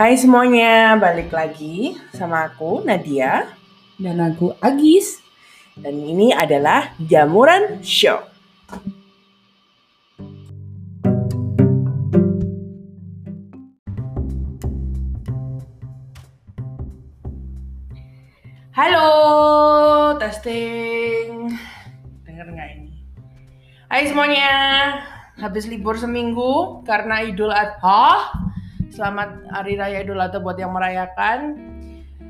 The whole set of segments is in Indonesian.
Hai semuanya, balik lagi sama aku Nadia Dan aku Agis. dan ini adalah Jamuran Show. Halo, testing. Dengar nggak ini? Hai semuanya, habis libur seminggu karena Idul Adha. Selamat Hari Raya Idul Adha buat yang merayakan.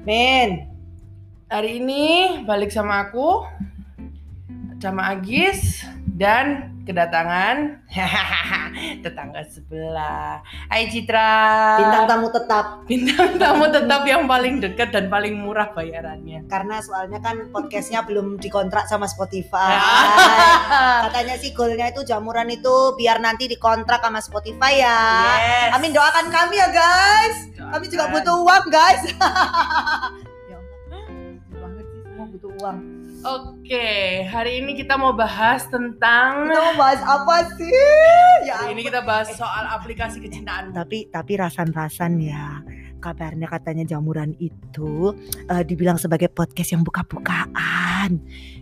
Men, hari ini balik sama aku, sama Agis dan kedatangan tetangga sebelah. Hai Citra. bintang tamu tetap Bintang tamu tetap yang paling dekat dan paling murah bayarannya. karena soalnya kan podcastnya belum dikontrak sama Spotify katanya sih goalnya itu jamuran itu biar nanti dikontrak sama Spotify ya Yes. Amin doakan kami ya guys kami juga butuh uang guys ya Allah banget sih semua butuh uang Oke, hari ini kita mau bahas tentang kita mau bahas apa sih? Ya Hari ini kita bahas soal aplikasi kecintaan. tapi tapi rasan-rasan ya kabarnya katanya jamuran itu eh, dibilang sebagai podcast yang buka-bukaan.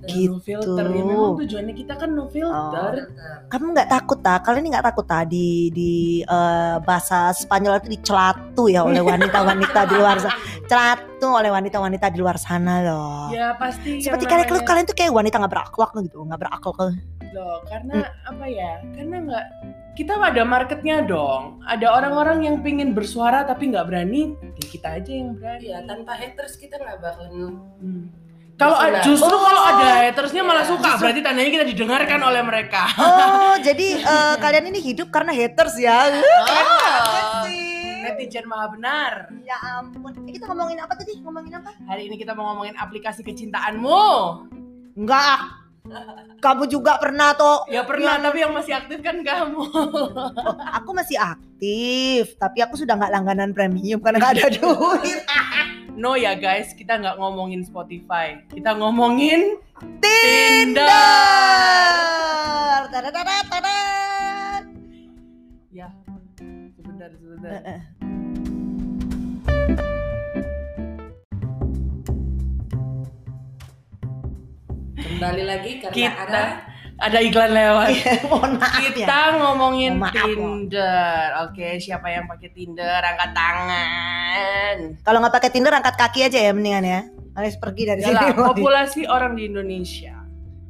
No filter. Ya, memang tujuannya kita kan no filter. kamu nggak takut tak kalian ini nggak takut tak di di eh, bahasa Spanyol itu dicelatu ya oleh wanita-wanita di luar sana celatu oleh wanita-wanita di luar sana loh. Ya pasti. seperti yang kalian namanya- kalian tuh kayak wanita nggak berakhlak gitu nggak berakhlak loh karena apa ya karena nggak kita ada marketnya dong. Ada orang-orang yang pingin bersuara tapi nggak berani ya kita aja yang berani. Iya, tanpa haters kita nggak bakalan Hmm. kalau Justru Oh. kalau ada hatersnya malah Iya. suka berarti tandanya kita didengarkan oleh mereka. Oh jadi eh, kalian ini hidup karena haters ya? Oh. sih. Netizen maha benar. Ya ampun. Eh, kita ngomongin apa tadi? Ngomongin apa? Hari ini kita mau ngomongin aplikasi kecintaanmu. Enggak kamu juga pernah tuh ya pernah tapi yang masih aktif kan kamu Oh, aku masih aktif, tapi aku sudah nggak langganan premium karena nggak ada duit. no ya guys kita nggak ngomongin Spotify kita ngomongin Tinder. Tadadadadadad. ya sebentar sebentar kembali lagi karena kita ada ada iklan lewat Mohon maaf ya. kita ngomongin Mohon maaf. Tinder oke siapa yang pakai Tinder angkat tangan Kalau nggak pakai Tinder angkat kaki aja ya mendingan ya. Alias pergi dari ya sini. populasi orang di Indonesia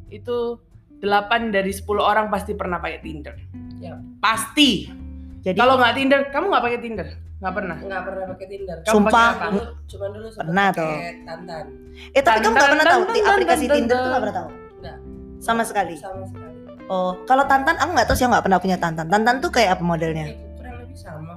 itu 8 dari 10 orang pasti pernah pakai Tinder Ya. pasti Jadi kalau nggak Tinder kamu nggak pakai Tinder nggak pernah nggak pernah pakai Tinder. Kamu Sumpah. Dulu, cuma dulu sempat Pernah pakai Tantan. eh tapi kamu nggak pernah tahu di aplikasi Tinder tuh nggak pernah tahu. Nggak. Sama sekali. Sama sekali. Oh, kalau Tantan aku nggak tahu sih aku nggak pernah punya Tantan. Tantan tuh kayak apa modelnya? Ya, kurang lebih sama.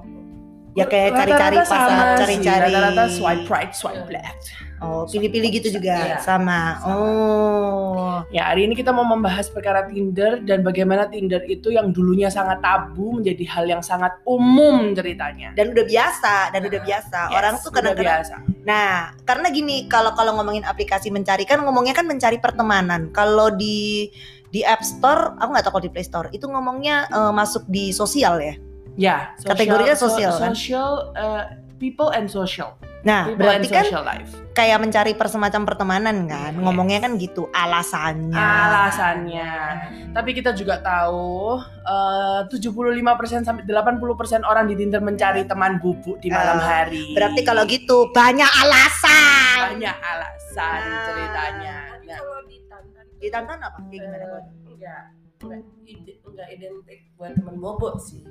Ya kayak cari-cari sih, cari-cari. rata-rata swipe right swipe Iya. left Oh, pilih-pilih gitu juga Iya. sama. Sama. Oh. Ya, hari ini kita mau membahas perkara Tinder dan bagaimana Tinder itu yang dulunya sangat tabu menjadi hal yang sangat umum ceritanya. Dan udah biasa, dan udah biasa. Yes, Orang tuh udah kadang-kadang biasa. Nah, karena gini, kalau kalau ngomongin aplikasi mencari kan ngomongnya kan mencari pertemanan. Kalau di di App Store, aku nggak tahu kalau di Play Store, itu ngomongnya eh, masuk di sosial ya. Ya, Kategorinya sosial, kan? Social uh, people and social. Nah, People berarti kan life. kayak mencari persemacam pertemanan kan. Yes. Ngomongnya kan gitu, alasannya. Alasannya. Tapi kita juga tahu eh, 75% sampai 80% orang di Tinder mencari teman bubuk di malam Eh, hari. Berarti kalau gitu banyak alasan. banyak alasan Ah. ceritanya. Nah, kalau di Tantan Di Tantan apa? Kayak gimana eh, Kon? Enggak identik buat teman bobok sih.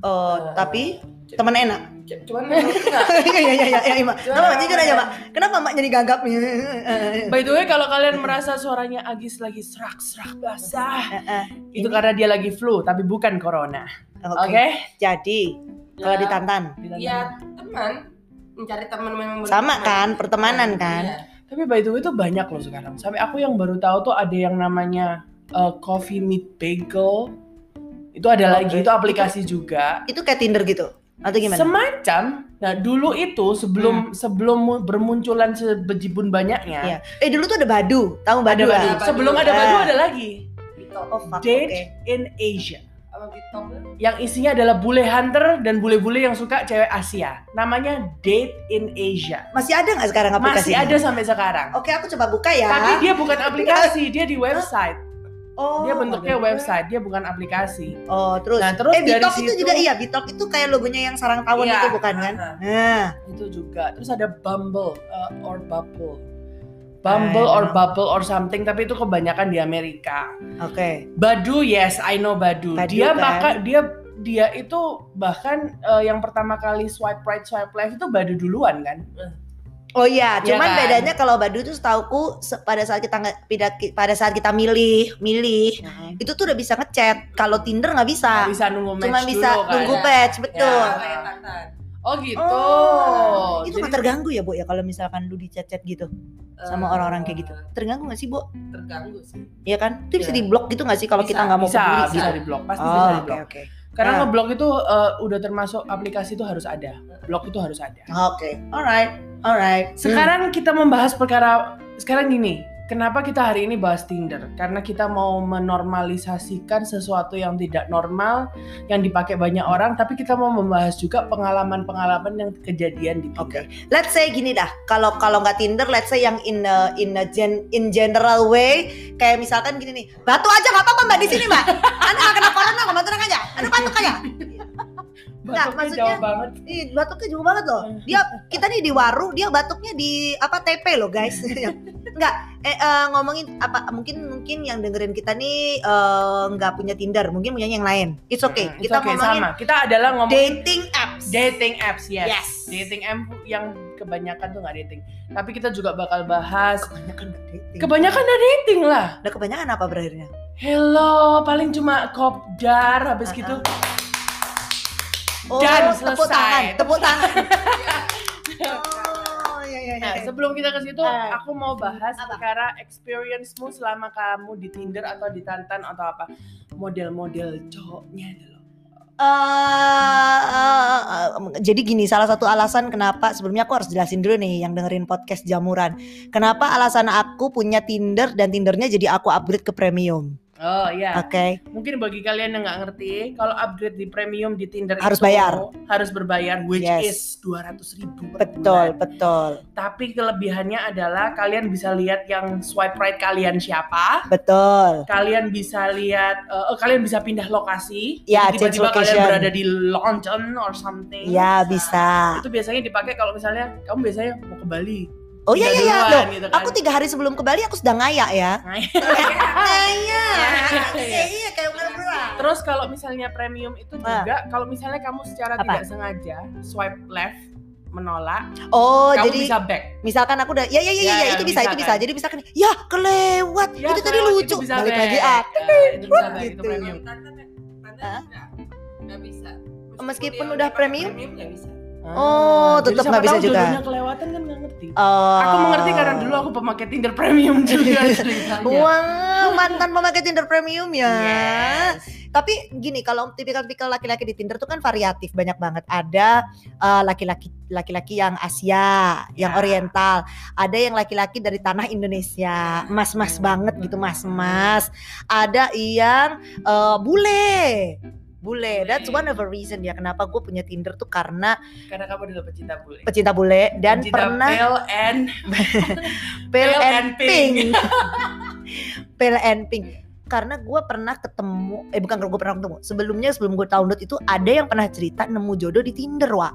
Oh, Eh, tapi teman enak. cuman enggak Iya iya iya iya, Mbak. Kenapa Mbak jujur aja, Mbak? Kenapa Mbak jadi gagap nih? By the way, kalau kalian merasa suaranya Agis lagi serak-serak basah, Eh, eh, itu ini- karena dia lagi flu, tapi bukan corona. Oke? Oke. Jadi, kalau Ya. di Tantan ya teman mencari teman memang sama berteman. kan, pertemanan kan? Iya. Tapi by the way itu banyak loh sekarang. Sampai aku yang baru tahu tuh ada yang namanya uh, Coffee Meet Bagel. Itu ada lagi, Oke. itu aplikasi juga. Itu kayak Tinder gitu. Atau gimana? Semacam. Nah, dulu itu sebelum sebelum mu- bermunculan sebejibun banyaknya. Iya. Eh dulu tuh ada Badu, tahu Ada Badu? Badu. kan? Badu. Sebelum ada Ah. Badu ada lagi. Gitu. Oh fuck, Date oke. in Asia. yang isinya adalah bule hunter dan bule-bule yang suka cewek Asia. Namanya Date in Asia. Masih ada nggak sekarang aplikasi? Masih ada sampai sekarang. Oke, aku coba buka ya. Tapi dia bukan aplikasi, dia di website. Oh, Dia bentuknya ada. website, dia bukan aplikasi. Oh, terus. Nah, terus eh, dari Bitok itu situ- juga iya, Bitok itu kayak logonya yang sarang tawon Iya. itu bukan kan? Aha. Nah, Itu juga. Terus ada Bumble uh, or Bubble. Bumble I or. Bubble or something, tapi itu kebanyakan di Amerika. oke. Badu, yes, I know Badu. Badu, dia kan? maka dia dia itu bahkan uh, yang pertama kali swipe right swipe left itu Badu duluan kan? Oh iya, Iya cuman kan? bedanya kalau Badu tuh setauku se- pada saat kita pida- pada saat kita milih, milih itu tuh udah bisa ngechat. Kalau Tinder nggak bisa. Nggak bisa nunggu match Cuma bisa dulu kan? nunggu patch, betul. Ya. Oh gitu. Oh, itu nggak terganggu ya, Bu ya kalau misalkan lu di chat-chat gitu sama Eh, orang-orang kayak gitu. Terganggu nggak sih, Bu? terganggu sih Iya kan? Itu bisa Iya. di blok gitu nggak sih kalau Bisa, kita nggak mau bisa, peduli? bisa gitu? di blok, pasti Oh, bisa di oke blok. Karena Ah. ngeblok itu uh, udah termasuk aplikasi itu harus ada. Blok itu harus ada. Oke, alright, alright. Sekarang kita membahas perkara sekarang gini. Kenapa kita hari ini bahas Tinder? Karena kita mau menormalisasikan sesuatu yang tidak normal yang dipakai banyak orang, tapi kita mau membahas juga pengalaman-pengalaman yang kejadian di Oke. Tinder. Let's say gini dah, kalau kalau nggak Tinder, let's say yang in a, in a gen, in general way, kayak misalkan gini nih, batu aja nggak apa-apa mbak di sini mbak, anda nggak kena corona kok, tenang aja, anda batuk aja. Nggak, Batuknya maksudnya- jauh banget. Ih, batuknya jauh banget loh. Dia kita nih di waru, dia batuknya di apa TP loh guys. Enggak, eh, eh, ngomongin apa mungkin mungkin yang dengerin kita nih eh, nggak punya Tinder, mungkin punya yang lain. It's okay. Hmm, it's kita okay, ngomongin sama. Kita adalah ngomongin dating apps. dating apps, yes. Yes. Dating app yang kebanyakan tuh nggak dating. Tapi kita juga bakal bahas Kebanyakan nggak dating. kebanyakan udah dating lah. Udah kebanyakan apa berakhirnya? Hello, paling cuma kopdar habis Ah, gitu. Oh, Dan tepuk selesai. tangan, tepuk tangan. oh, iya iya Nah, iya. sebelum kita ke situ, aku mau bahas Apa? perkara experience-mu selama kamu di Tinder atau di Tantan atau apa. Model-model cowoknya dulu. Eh, eh, eh, jadi gini, salah satu alasan kenapa sebelumnya aku harus jelasin dulu nih yang dengerin podcast jamuran. Kenapa alasan aku punya Tinder dan Tindernya jadi aku upgrade ke premium. Oh iya. Oke. Mungkin bagi kalian yang nggak ngerti, kalau upgrade di premium di Tinder Harus itu bayar. harus berbayar, which Yes. is 200 ribu per Betul, bulan. betul. Tapi kelebihannya adalah kalian bisa lihat yang swipe right kalian siapa, Betul. kalian bisa lihat, eh, kalian bisa pindah lokasi. Ya, tiba-tiba kalian berada di London or something. Ya, bisa. Itu biasanya dipakai kalau misalnya kamu biasanya mau ke Bali. Oh iya iya iya. gitu kan. aku tiga hari sebelum ke Bali aku sedang ngayak ya. Ngaya. Iya. Iya, kayak beruang. Terus kalau misalnya premium itu juga kalau misalnya kamu secara Apa? tidak sengaja swipe left menolak, Oh, kamu jadi bisa back. misalkan aku udah ya ya ya, Ya, ya, ya, itu bisa, bisa itu bisa. kan. Jadi misalkan ya kelewat. Ya, itu tadi lucu. itu bisa Balik back. lagi ah. Ya, itu bisa back, itu Gitu. premium. Tatan Tatan Hah? enggak nggak bisa Meskipun udah premium? premium nggak bisa Oh, jadi tetep siapa nggak bisa tahu juga. kelewatan kan nggak ngerti. Oh. Aku mengerti karena dulu aku pemakai Tinder premium juga. Wow, mantan pemakai Tinder premium ya. Yes. Tapi gini, kalau tipikal-tipikal laki-laki di Tinder tuh kan variatif banyak banget. Ada eh, laki-laki laki-laki yang Asia, yang Ya. Oriental. Ada yang laki-laki dari tanah Indonesia, mas-mas banget gitu, mas-mas. Ada yang eh, bule. Bule, that's one of the reason ya kenapa gue punya Tinder tuh karena Karena kamu adalah pecinta bule. pecinta bule dan Pecinta pernah pale and pale pale and pink. pink. pale and pink. Karena gue pernah ketemu, eh bukan gue pernah ketemu. Sebelumnya sebelum gue download itu ada yang pernah cerita nemu jodoh di Tinder, Wak.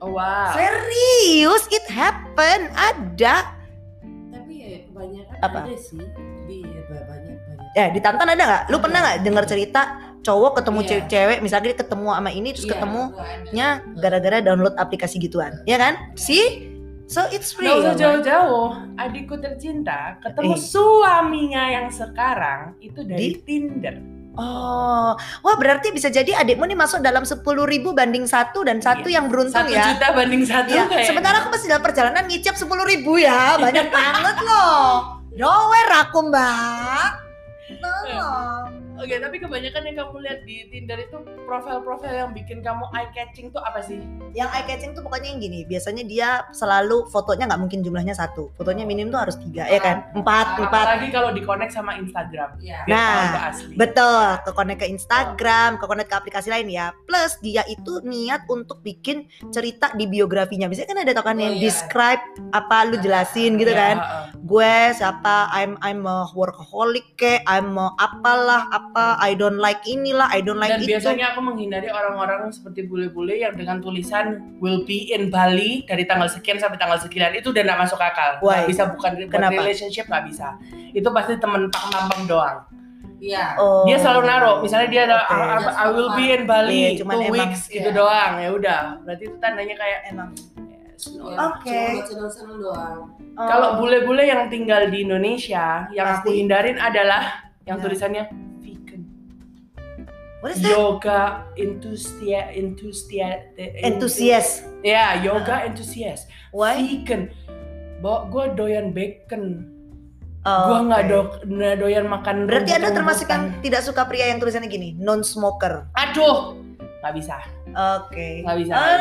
Oh, wow. Serius, it happen, ada. tapi ya kebanyakan Apa? ada sih di ya, banyak banyak Eh, di Tantan ada nggak? Lu pernah nggak dengar cerita cowok ketemu Iya. cewek-cewek, misalnya dia ketemu sama ini terus Iya, ketemu gua ada. nya gara-gara download aplikasi gituan, ya kan? See? So it's Gak real. usah jauh-jauh, adikku tercinta ketemu Eh. suaminya yang sekarang itu dari Tinder. Oh, wah berarti bisa jadi adikmu nih masuk dalam 10.000 ribu banding satu dan satu Iya. yang beruntung Satu ya. juta banding satu Iya, kayak. sementara aku masih dalam perjalanan ngicap 10.000 ribu ya, banyak banget loh. Nowhere aku mbak. Tolong. Oke, tapi kebanyakan yang kamu lihat di Tinder itu profil-profil yang bikin kamu eye catching tuh apa sih? Yang eye catching tuh pokoknya yang gini. Biasanya dia selalu fotonya nggak mungkin jumlahnya satu. Fotonya minim tuh harus tiga, ya kan? Empat, empat. Apalagi kalau di connect sama Instagram. Iya. Biar Nah, asli. Betul, ke connect ke Instagram, ke connect ke aplikasi lain ya. Plus dia itu niat untuk bikin cerita di biografinya. Biasanya kan ada tau kan Oh, yang iya. describe apa lu jelasin gitu Iya, kan. Gue siapa, I'm I'm a workaholic ke, I'm a apalah apa, I don't like inilah, I don't like Dan itu. biasanya aku menghindari orang-orang seperti bule-bule yang dengan tulisan will be in Bali dari tanggal sekian sampai tanggal sekian itu udah nggak masuk akal. Why? Nggak bisa bukan Kenapa? relationship nggak bisa. Itu pasti temen Pak Mambang doang. Iya. Oh. Dia selalu naruh, misalnya dia ada Oke. I, I- I will be in Bali cuman two emang- weeks gitu iya. doang ya udah. Berarti itu tandanya kayak emang. yes. Iya, Oke. Seneng-seneng doang. Oh. Kalau bule-bule yang tinggal di Indonesia, yang aku Pasti. hindarin adalah yang Nah. tulisannya. What is that? Yoga entusias entusias Enthusiast. Ya, yoga enthusiast. Why? Vegan. Bawa gue doyan bacon. Oh, Gua nggak oke. do doyan makan. Berarti Anda termasuk yang tidak suka pria yang tulisannya gini, non smoker. Aduh, nggak bisa, Oke. nggak bisa. Oh,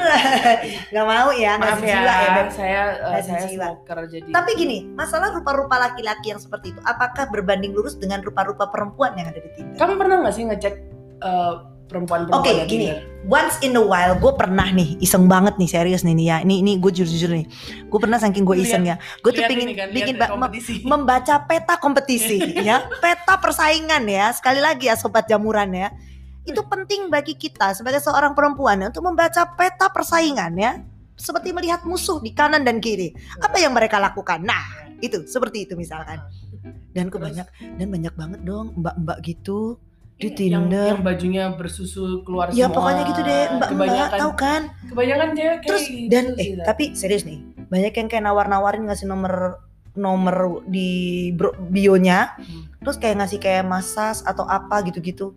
nggak mau ya, nggak ya, ya, Beb. saya Nggak saya smoker jadi. Tapi gini, masalah rupa-rupa laki-laki yang seperti itu, apakah berbanding lurus dengan rupa-rupa perempuan yang ada di Tinder? kamu pernah nggak sih ngecek eh, perempuan-perempuan? Oke, yang gini. Once in a while, gue pernah nih, iseng banget nih, serius nih, nih ya. Ini, ini gue jujur-jujur nih. Gue pernah saking gue iseng ya. Gue tuh pingin kan, kompetisi. membaca peta kompetisi ya, peta persaingan ya. Sekali lagi ya sobat jamuran ya. Itu penting bagi kita sebagai seorang perempuan ya, untuk membaca peta persaingan ya. Seperti melihat musuh di kanan dan kiri. Apa yang mereka lakukan? Nah, itu seperti itu misalkan. Dan kebanyak dan banyak banget dong mbak-mbak gitu di Iya, Tinder. Yang, yang bajunya bersusu keluar ya semua. pokoknya gitu deh mbak-mbak Kebanyakan, tahu kan? kebanyakan cewek kayak Terus gitu dan sih, eh tapi serius nih banyak yang kayak nawar-nawarin ngasih nomor nomor di bro- bionya Hmm. terus kayak ngasih kayak masas atau apa gitu-gitu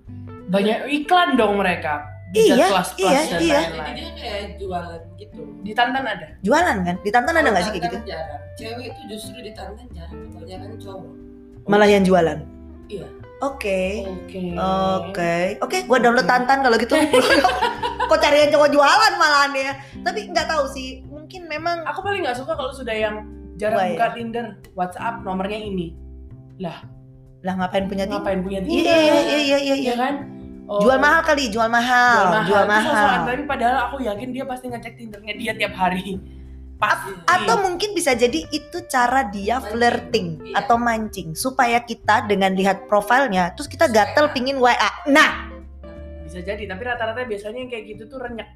banyak iklan dong mereka. Iya, Bijak plus plus iya, dan iya. Jadi dia kayak jualan gitu. Di Tantan ada. jualan kan di Tantan ada nggak sih kayak gitu Tantan jarang. Cewek itu justru di Tantan jarang. Kebanyakan cowok. malah yang jualan Iya. Oke Oke. oke oke gua download Tantan kalau gitu kok cari yang cowok jualan malahan ya tapi nggak tahu sih mungkin memang Aku paling nggak suka kalau sudah yang jarang Wah, buka. Tinder, WhatsApp nomornya ini. lah ngapain punya Tinder Ngapain punya iya Tinder? iya iya iya iya Iya kan? Oh, jual mahal kali jual mahal Jual jual mahal. Terus mahal tapi padahal aku yakin dia pasti ngecek Tindernya dia tiap hari. Pasti. Atau mungkin bisa jadi itu cara dia Mancing. flirting Iya. atau mancing supaya kita dengan lihat profilnya terus kita gatel pingin WA. Nah, bisa jadi, tapi rata-rata biasanya yang kayak gitu tuh renyek.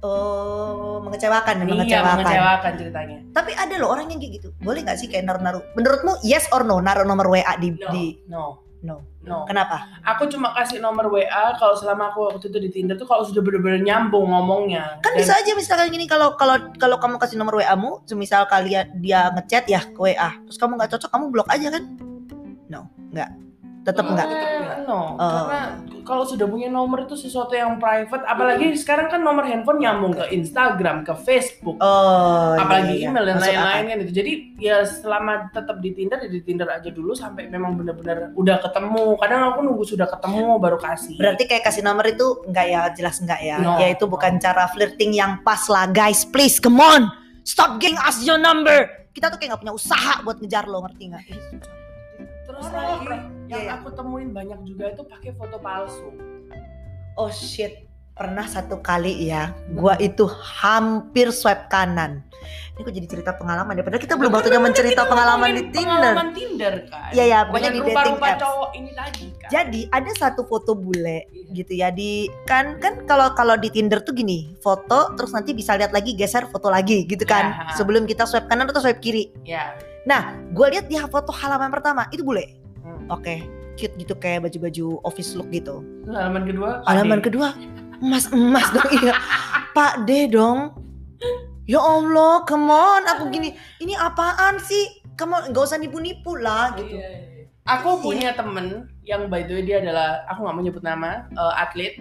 oh mengecewakan, Iya, mengecewakan. mengecewakan ceritanya. Tapi ada loh orang yang kayak gitu. Boleh nggak sih kayak naruh-naruh? Menurutmu yes or no naruh nomor WA di No. di No, no. no. Kenapa? Aku cuma kasih nomor WA kalau selama aku waktu itu di Tinder tuh kalau sudah bener-bener nyambung ngomongnya. Kan Dan- bisa aja misalkan gini kalau kalau kalau kamu kasih nomor WA-mu, semisal kalian dia ngechat ya ke WA, terus kamu nggak cocok, kamu blok aja kan? No, nggak. Tetap enggak. No, Oh. karena kalau sudah punya nomor itu sesuatu yang private, apalagi sekarang kan nomor handphone nyambung ke Instagram, ke Facebook, Oh, apalagi iya, iya. email dan lain-lain kan itu. Jadi ya selama tetap di Tinder ya di Tinder aja dulu sampai memang benar-benar udah ketemu. Kadang aku nunggu sudah ketemu baru kasih. Berarti kayak kasih nomor itu enggak ya, jelas enggak ya. No. Ya itu bukan cara flirting yang pas lah guys. Please, come on. Stop giving us your number. Kita tuh kayak nggak punya usaha buat ngejar lo, ngerti nggak? Terus Oh, lagi yang iya. aku temuin banyak juga itu pakai foto palsu. Oh shit. Pernah satu kali ya, gua itu hampir swipe kanan. Ini kok jadi cerita pengalaman ya. Padahal kita belum waktunya mencerita pengalaman di Tinder. Pengalaman Tinder kan. Iya ya, pokoknya di dating apps. cowok ini tadi kan. Jadi ada satu foto bule gitu ya di kan kan kalau kalau di Tinder tuh gini foto terus nanti bisa lihat lagi geser foto lagi gitu kan Ya. sebelum kita swipe kanan atau swipe kiri Ya. gue lihat di foto halaman pertama itu bule Hmm. oke cute gitu kayak baju-baju office look gitu Terus halaman kedua. halaman Ade. kedua emas emas dong iya Pak D dong ya Allah come on aku gini ini apaan sih kamu nggak usah nipu-nipu lah gitu Iya, iya. Aku Iya. punya temen yang by the way dia adalah aku nggak mau nyebut nama eh, atlet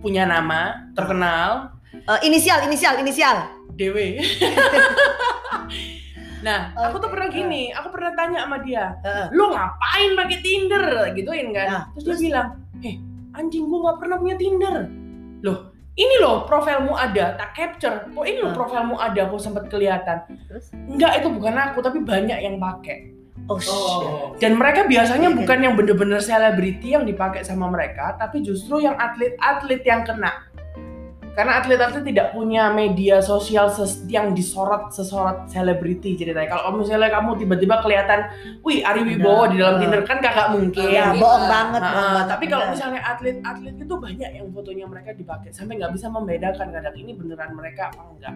punya nama terkenal Eh, inisial inisial inisial Dewe. Nah, aku tuh pernah gini, aku pernah tanya sama dia, Heeh. lu ngapain pakai Tinder? Gituin kan. Nah, terus, terus? dia bilang, "Eh, anjing gua nggak pernah punya Tinder." Loh, ini loh profilmu ada, tak capture. Oh, ini loh profilmu ada, aku sempat kelihatan. Terus? Enggak, itu bukan aku, tapi banyak yang pakai. Oh, shit. Oh. Dan mereka biasanya bukan yang bener-bener selebriti yang dipakai sama mereka, tapi justru yang atlet-atlet yang kena. Karena atlet-atlet tidak punya media sosial ses- yang disorot sesorot selebriti ceritanya. Kalau misalnya kamu tiba-tiba kelihatan, wih Ari Wibowo di dalam. Tinder kan kagak mungkin. Ya, bohong banget. Nah, bohong banget, tapi kalau misalnya atlet-atlet itu banyak yang fotonya mereka dipakai sampai nggak bisa membedakan kadang ini beneran mereka apa enggak.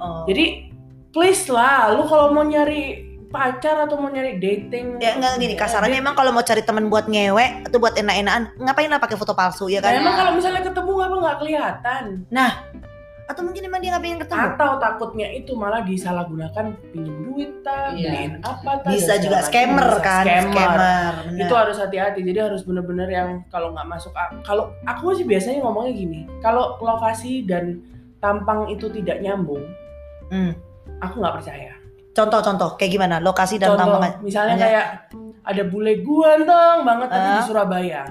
Oh. Jadi please lah, lu kalau mau nyari pacar atau mau nyari dating ya enggak gini kasarannya emang kalau mau cari teman buat ngewe atau buat enak-enakan ngapain lah pakai foto palsu ya Nah, kan emang kalau misalnya ketemu ngapa nggak kelihatan? atau mungkin emang dia nggak pengen ketemu Atau takutnya itu malah disalahgunakan pinjem duit tak, Iya. beliin apa tak. bisa juga scammer. Bisa kan Scammer. bener. Itu harus hati-hati. Jadi harus bener-bener yang kalau nggak masuk kalau aku sih biasanya ngomongnya gini, kalau lokasi dan tampang itu tidak nyambung, Hmm. aku nggak percaya. Contoh-contoh kayak gimana lokasi dan Contoh, tampang misalnya Hanya- kayak ada bule ganteng banget tapi di. Surabaya.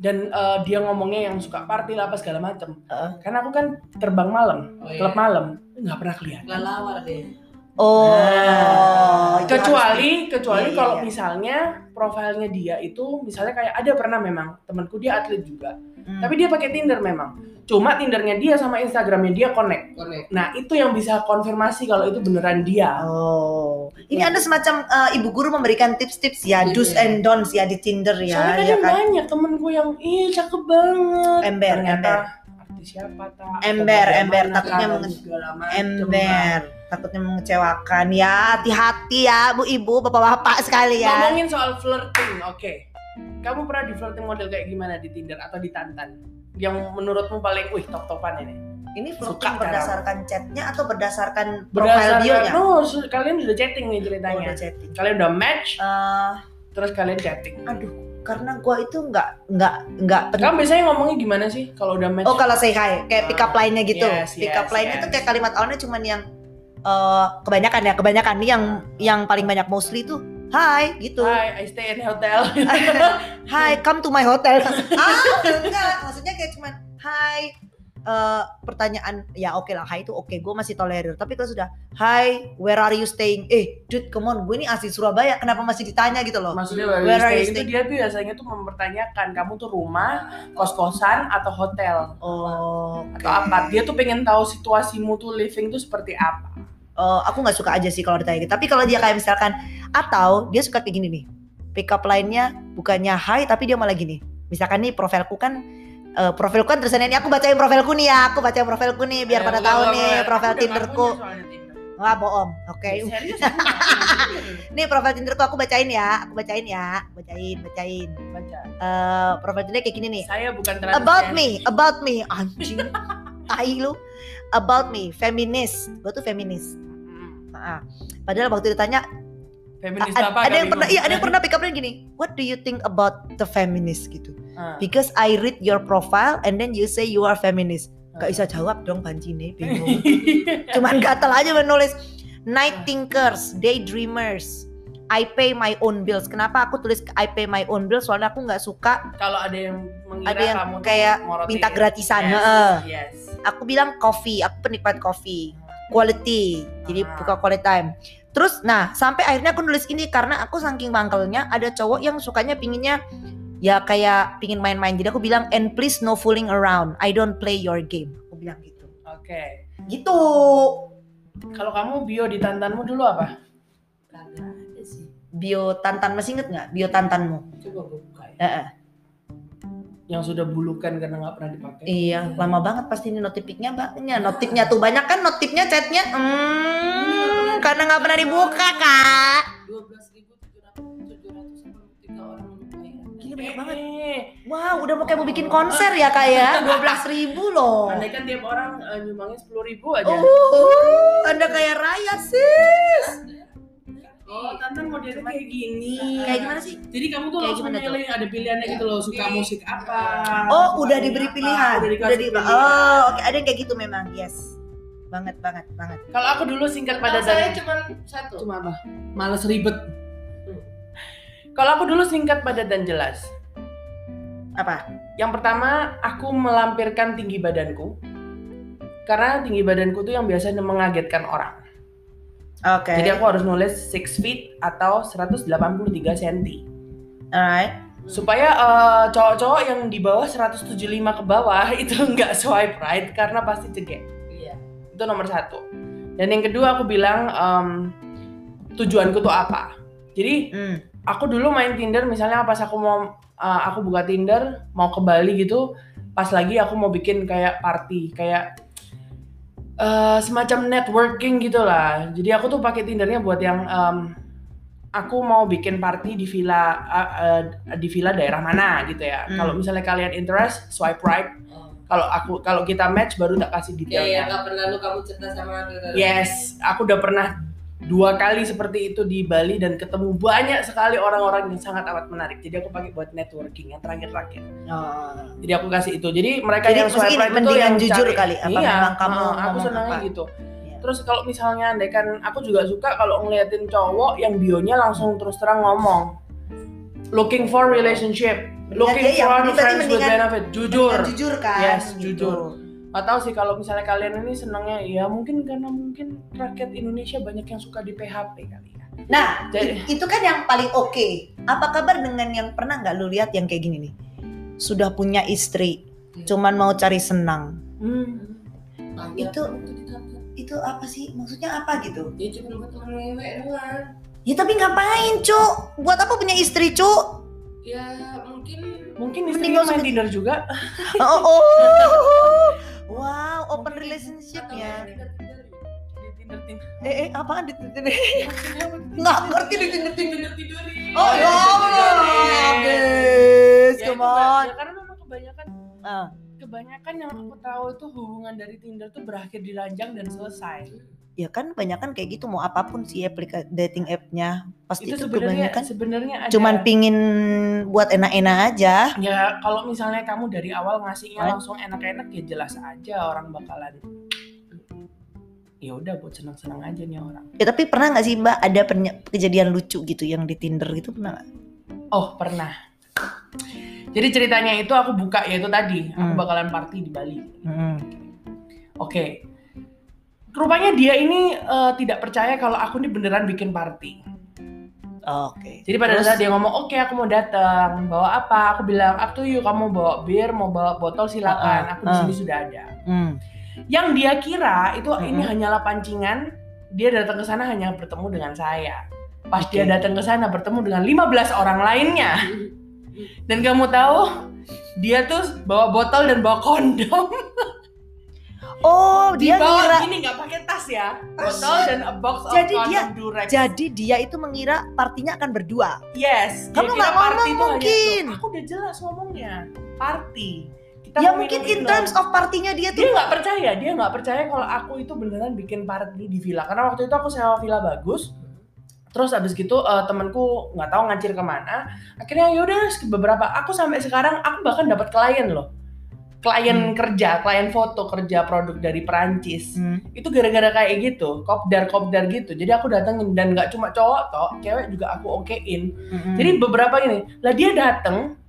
Dan eh, dia ngomongnya yang suka party lah apa segala macem. Ah. Karena aku kan terbang malam, Oh, iya. klub malam, nggak pernah kelihatan. Lalawar deh. oh Nah, itu kecuali kecuali Iya, iya, kalau iya. misalnya profilnya dia itu misalnya kayak ada pernah memang temanku dia atlet juga, harus- Hmm. tapi dia pakai Tinder memang. Cuma Tindernya dia sama Instagramnya dia connect. Connect. Nah itu yang bisa konfirmasi kalau itu beneran dia. Oh, ini ada semacam eh, ibu guru memberikan tips-tips ya, Iya. do's and don'ts ya di Tinder ya, Soalnya ya kan? banyak temenku yang ih cakep banget. Ember, Ternyata ember. artis siapa tak? Ember, ember, takutnya kan, macem Ember, takutnya mengecewakan ya, hati-hati ya, bu ibu, bapak-bapak lah. sekali ya. Ngomongin soal flirting, oke. Kamu pernah di flirting model kayak gimana di Tinder atau di Tantan? Yang menurutmu paling, wih top-topan ini? Ini Suka flirting cara- berdasarkan chatnya atau berdasarkan profile Berdasarkan, bio-nya? no, kalian udah chatting nih Oh, ceritanya. udah chatting. Kalian udah match, Eh, terus kalian chatting. aduh, karena gua itu nggak nggak nggak Kamu biasanya ngomongnya gimana sih kalau udah match? Oh kalau say hi, kayak pick up Ah, line-nya gitu. yes, pick up yes, line-nya yes. tuh kayak kalimat awalnya cuman yang eh, kebanyakan ya, kebanyakan nih yang yang paling banyak mostly tuh hi gitu. Hi, I stay in hotel. Hi, come to my hotel. ah, enggak, maksudnya kayak cuman hi eh, pertanyaan ya oke lah hi itu oke gue masih tolerir tapi kalau sudah hi where are you staying eh dude come on gue ini asli Surabaya kenapa masih ditanya gitu loh Maksudnya Where where are you stay itu dia biasanya tuh mempertanyakan kamu tuh rumah, kos-kosan atau hotel oh atau apa. Dia tuh pengen tahu situasimu tuh living tuh seperti apa. Eh, aku nggak suka aja sih kalau ditanya gitu. Tapi kalau dia kayak misalkan atau dia suka kayak gini nih. Pick up line-nya bukannya hi tapi dia malah gini. Misalkan nih profilku kan eh, profilku kan tulisannya ini aku bacain profilku nih ya, aku bacain profilku nih biar Eh, pada tahu nih profil Tinderku. Wah, bohong. Oke. Tinder. Nih profil Tinderku aku bacain ya, aku bacain ya, bacain, bacain. Baca. Eh profil Tinder kayak gini nih. Saya bukan. About me, about me, anjing. Tai lu. About me, feminis. Gue tuh feminis. Mm-mm. Nah, padahal waktu ditanya Feminis A- apa? ada yang pernah iya ada yang pernah pick up gini what do you think about the feminist gitu Ah. because I read your profile and then you say you are feminist Ah. gak bisa jawab dong banci nih bingung cuman gatel aja menulis night thinkers daydreamers I pay my own bills kenapa aku tulis I pay my own bills soalnya aku nggak suka Kalau ada yang mengira Ada yang kamu kayak minta gratisan, Yes, yes. Aku bilang coffee aku penikmat coffee quality jadi Ah. buka quality time terus nah sampai akhirnya aku nulis ini karena aku saking bangkelnya ada cowok yang sukanya pinginnya ya kayak pingin main-main jadi aku bilang and please no fooling around I don't play your game aku bilang gitu Oke. gitu Kalau kamu bio di tantanmu dulu apa? Kagak ada sih. bio tantan masih inget nggak bio tantanmu Coba buka ya. Eh, eh. Yang sudah bulukan karena nggak pernah dipakai. iya lama banget pasti ini notifiknya banyak notifnya tuh banyak kan notifnya chatnya hmm, karena nggak pernah dibuka kak Dua belas ribu tujuh ratus tujuh ratus tiga orang menyukai. Gila banyak banget Eh, Wow, udah mau kayak mau bikin konser ya kak ya? 12 ribu loh. Andai kan tiap orang eh, nyumbangnya sepuluh ribu aja. Oh, anda kayak raya sis. Oh, Tantan modelnya kayak gini. Kayak gimana sih? Jadi kamu tuh Kayak langsung milih ada pilihannya gitu loh, suka musik apa. Oh, suka udah diberi apa, pilihan. Udah Udah di pilihan. Oh, oke ada yang kayak gitu memang. Yes. banget banget banget. Kalau aku dulu singkat Kalau pada saya dan cuma satu. cuma apa? Males ribet. Hmm. Kalau aku dulu singkat pada dan jelas. Apa? Yang pertama, aku melampirkan tinggi badanku. Karena tinggi badanku tuh yang biasanya mengagetkan orang. Oke. Jadi aku harus nulis 6 feet atau 183 cm. Alright. Supaya eh, cowok-cowok yang di bawah 175 ke bawah itu nggak swipe right karena pasti ceget. Iya. Itu nomor satu. Dan yang kedua aku bilang em, tujuanku tuh apa. Jadi Hmm. aku dulu main Tinder misalnya pas aku mau uh, aku buka Tinder mau ke Bali gitu pas lagi aku mau bikin kayak party kayak uh, semacam networking gitulah jadi aku tuh pakai Tindernya buat yang um, aku mau bikin party di villa uh, uh, di villa daerah mana gitu ya Hmm. kalau misalnya kalian interest swipe right Oh. kalau aku kalau kita match baru tak kasih Iya, iya, detailnya nggak pernah lu kamu cerita sama aku. Yes, aku udah pernah dua kali seperti itu di Bali dan ketemu banyak sekali orang-orang yang sangat amat menarik. Jadi aku pakai buat networking yang terakhir-terakhir. Oh. Jadi aku kasih itu. Jadi mereka Jadi yang swipe right itu yang jujur cari- kali, apa iya, memang kamu uh, aku senangnya apa? gitu. Iya. Terus kalau misalnya andai kan aku juga suka kalau ngeliatin cowok yang bionya langsung terus terang ngomong looking for relationship, looking iya, for berarti friends with benefit, jujur. Jujur kan? Yes, Gitu. jujur. Gak tahu sih kalau misalnya kalian ini senangnya ya mungkin karena mungkin rakyat Indonesia banyak yang suka di PHP kali ya. Nah, Jadi- itu kan yang paling oke. Apa kabar dengan yang pernah nggak lu lihat yang kayak gini nih? Sudah punya istri, cuman mau cari senang. Hmm. Banyak Itu- itu apa sih? Maksudnya apa gitu? Dia cuma buat teman wewe doang. Ya tapi ngapain, Cuk? Buat apa punya istri, Cuk? Ya mungkin Mungkin istrinya usah main Tinder juga. Oh, oh. Wow, open. Tinder-Tinder. Di Tinder Tinder. Eh, eh, apaan di Tinder? Nggak ngerti di Tinder Tinder. Oh, ya, ya, Ya, come itu ba- on. ya, karena memang kebanyakan Ah. kebanyakan yang aku tahu itu hubungan dari Tinder tuh berakhir di ranjang dan selesai. Ya kan kebanyakan kayak gitu mau apa pun sih aplikasi dating app-nya pasti Itu itu, sebenarnya kebanyakan sebenarnya ada cuman pingin buat enak-enak aja. ya kalau misalnya kamu dari awal ngasihnya langsung enak-enak ya jelas aja orang bakalan ya udah buat senang-senang aja nih orang. Ya tapi pernah nggak sih Mbak ada kejadian lucu gitu yang di Tinder gitu pernah nggak? Oh pernah. Jadi ceritanya itu aku buka ya itu tadi aku Hmm. bakalan party di Bali. Hmm. Oke. Rupanya dia ini eh, tidak percaya kalau aku ini beneran bikin party. Oke. Jadi pada Terus? saat dia ngomong oke aku mau datang, bawa apa? Aku bilang up to you kamu bawa bir, mau bawa botol silakan. Uh-uh, Aku di uh. sini sudah ada. Hmm. Yang dia kira itu ini Mm-mm. hanyalah pancingan. Dia datang ke sana hanya bertemu dengan saya. Pas Oke. dia datang ke sana bertemu dengan 15 orang lainnya. Dan kamu tahu dia tuh bawa botol dan bawa kondom. Oh dia Dibawa ngira gini nggak pakai tas ya. Botol dan a box of Jadi dia- Durex. jadi dia itu mengira partinya akan berdua. Yes. dia Kamu nggak ngomong mungkin. itu. Aku udah jelas ngomongnya. Party. Kita ya mungkin in terms of partinya dia dia tuh nggak percaya dia nggak percaya kalau aku itu beneran bikin party di villa karena waktu itu aku sewa villa bagus terus abis gitu eh, temenku nggak tahu ngacir ke mana akhirnya yaudah beberapa aku sampai sekarang aku bahkan dapat klien loh klien Hmm. kerja klien foto kerja produk dari Perancis Hmm. itu gara-gara kayak gitu kopdar kopdar gitu jadi aku datengin dan nggak cuma cowok toh cewek juga aku okein Mm-mm. jadi beberapa ini lah dia dateng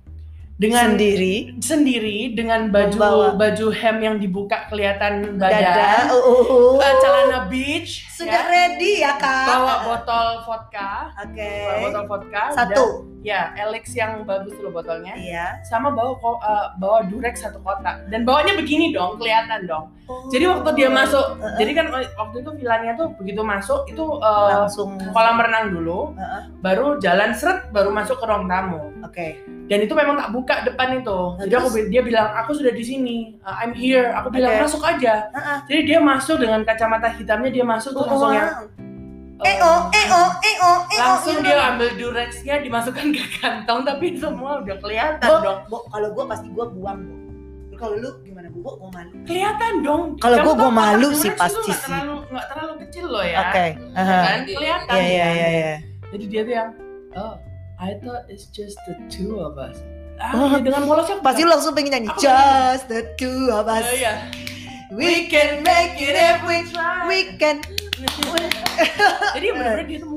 dengan sendiri. sendiri dengan baju Membawa. baju hem yang dibuka kelihatan badan, dada uh, uh, uh. celana beach, sudah ya, ready ya kak? Bawa botol vodka, oke. Bawa botol vodka, satu. dan- ya Alex yang bagus loh botolnya, iya. Sama bawa eh, bawa durex satu kotak. Dan bawanya begini dong, kelihatan dong. Oh. Jadi waktu dia masuk, Uh-uh. jadi kan eh, waktu itu villanya tuh begitu masuk itu eh, langsung kolam renang dulu, Uh-uh. baru jalan seret, baru masuk ke ruang tamu. oke. Dan itu memang tak buka depan itu. Nah, jadi aku dia bilang aku sudah di sini uh, I'm here. Aku bilang masuk aja. Uh-uh. jadi dia masuk dengan kacamata hitamnya dia masuk terus langsung yang Oh, eh oh eh oh langsung iya dia ambil durexnya dimasukkan ke kantong tapi semua udah kelihatan Bo, dong. bo, kalau gua pasti gua buang Bo. kalau lu gimana bu gua malu. Kelihatan dong. Kalau gua- gua malu sih pasti sih. terlalu nggak terlalu kecil loh ya. Oke aha. kan? Kelihatan iya iya kan? iya iya. Jadi dia tuh yang oh I thought it's just the two of us. Ah, ya dengan polosnya pasti langsung pengen nyanyi Aku just the two of us. Oh, iya. We can make it if we try. we can. Jadi bener-bener dia tuh